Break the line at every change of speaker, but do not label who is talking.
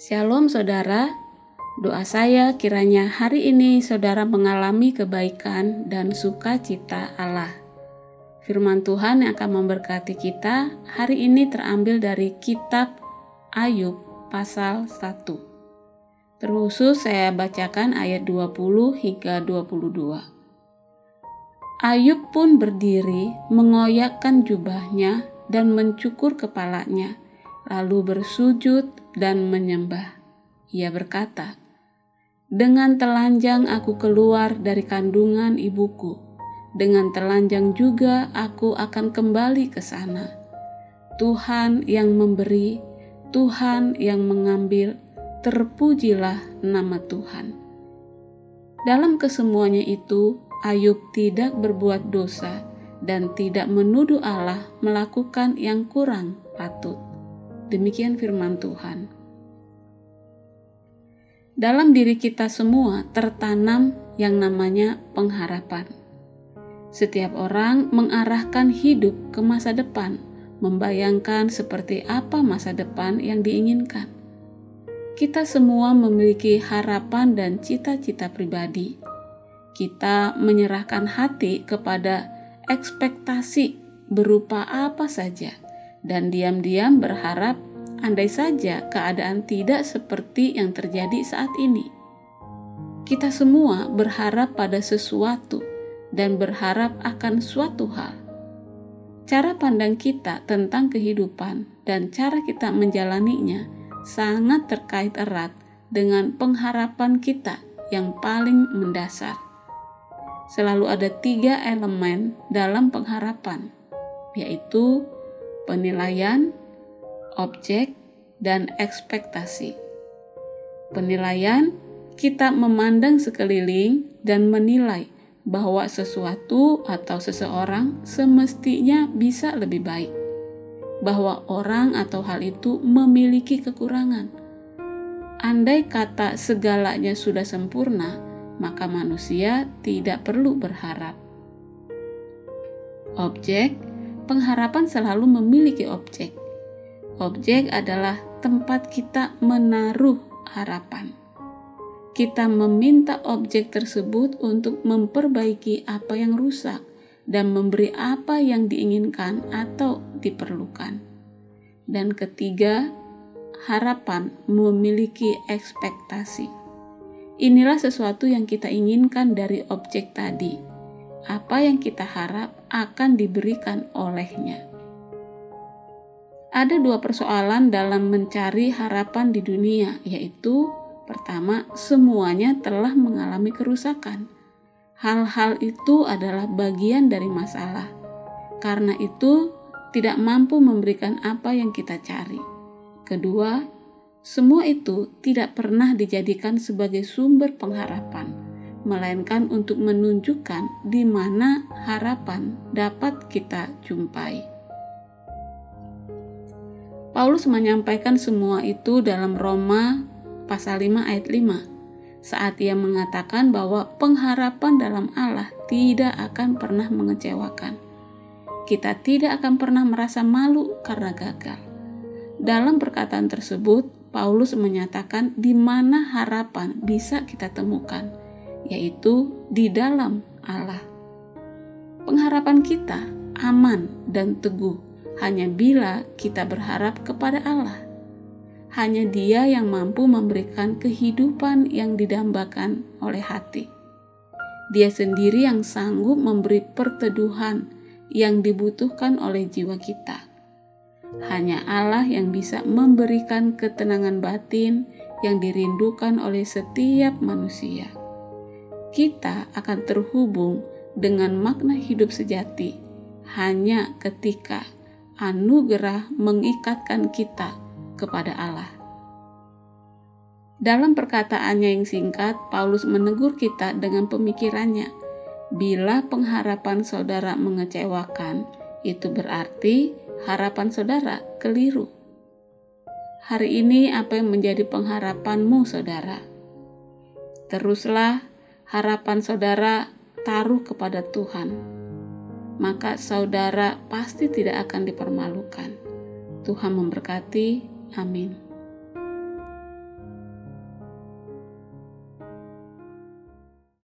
Shalom saudara, doa saya kiranya hari ini saudara mengalami kebaikan dan sukacita Allah. Firman Tuhan yang akan memberkati kita hari ini terambil dari kitab Ayub pasal 1. Terkhusus saya bacakan ayat 20 hingga 22. Ayub pun berdiri, mengoyakkan jubahnya dan mencukur kepalanya lalu bersujud dan menyembah. Ia berkata, "Dengan telanjang aku keluar dari kandungan ibuku, dengan telanjang juga aku akan kembali ke sana. Tuhan yang memberi, Tuhan yang mengambil, terpujilah nama Tuhan." Dalam kesemuanya itu, Ayub tidak berbuat dosa dan tidak menuduh Allah melakukan yang kurang patut. Demikian firman Tuhan. Dalam diri kita semua tertanam yang namanya pengharapan. Setiap orang mengarahkan hidup ke masa depan, membayangkan seperti apa masa depan yang diinginkan. Kita semua memiliki harapan dan cita-cita pribadi. Kita menyerahkan hati kepada ekspektasi berupa apa saja dan diam-diam berharap andai saja keadaan tidak seperti yang terjadi saat ini. Kita semua berharap pada sesuatu dan berharap akan suatu hal. Cara pandang kita tentang kehidupan dan cara kita menjalaninya sangat terkait erat dengan pengharapan kita yang paling mendasar. Selalu ada tiga elemen dalam pengharapan, yaitu penilaian, objek, dan ekspektasi. Penilaian, kita memandang sekeliling dan menilai bahwa sesuatu atau seseorang semestinya bisa lebih baik, bahwa orang atau hal itu memiliki kekurangan. Andai kata segalanya sudah sempurna, maka manusia tidak perlu berharap. Objek pengharapan selalu memiliki objek. Objek adalah tempat kita menaruh harapan. Kita meminta objek tersebut untuk memperbaiki apa yang rusak dan memberi apa yang diinginkan atau diperlukan. Dan ketiga, harapan memiliki ekspektasi. Inilah sesuatu yang kita inginkan dari objek tadi apa yang kita harap akan diberikan olehnya. Ada dua persoalan dalam mencari harapan di dunia, yaitu pertama, semuanya telah mengalami kerusakan. Hal-hal itu adalah bagian dari masalah. Karena itu, tidak mampu memberikan apa yang kita cari. Kedua, semua itu tidak pernah dijadikan sebagai sumber pengharapan melainkan untuk menunjukkan di mana harapan dapat kita jumpai. Paulus menyampaikan semua itu dalam Roma pasal 5 ayat 5 saat ia mengatakan bahwa pengharapan dalam Allah tidak akan pernah mengecewakan. Kita tidak akan pernah merasa malu karena gagal. Dalam perkataan tersebut, Paulus menyatakan di mana harapan bisa kita temukan yaitu di dalam Allah. Pengharapan kita aman dan teguh hanya bila kita berharap kepada Allah. Hanya Dia yang mampu memberikan kehidupan yang didambakan oleh hati. Dia sendiri yang sanggup memberi perteduhan yang dibutuhkan oleh jiwa kita. Hanya Allah yang bisa memberikan ketenangan batin yang dirindukan oleh setiap manusia kita akan terhubung dengan makna hidup sejati hanya ketika anugerah mengikatkan kita kepada Allah. Dalam perkataannya yang singkat, Paulus menegur kita dengan pemikirannya. Bila pengharapan saudara mengecewakan, itu berarti harapan saudara keliru. Hari ini, apa yang menjadi pengharapanmu, saudara? Teruslah harapan saudara taruh kepada Tuhan, maka saudara pasti tidak akan dipermalukan. Tuhan memberkati. Amin.